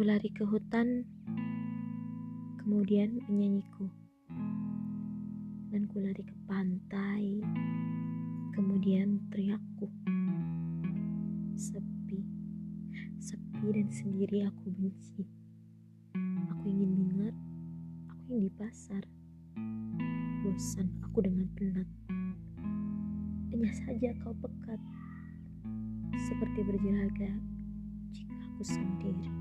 Aku lari ke hutan, kemudian menyanyiku. Dan ku lari ke pantai, kemudian teriakku. Sepi, sepi dan sendiri aku benci. Aku ingin dengar, aku ingin di pasar. Bosan aku dengan penat. Hanya saja kau pekat, seperti berjelaga jika aku sendiri.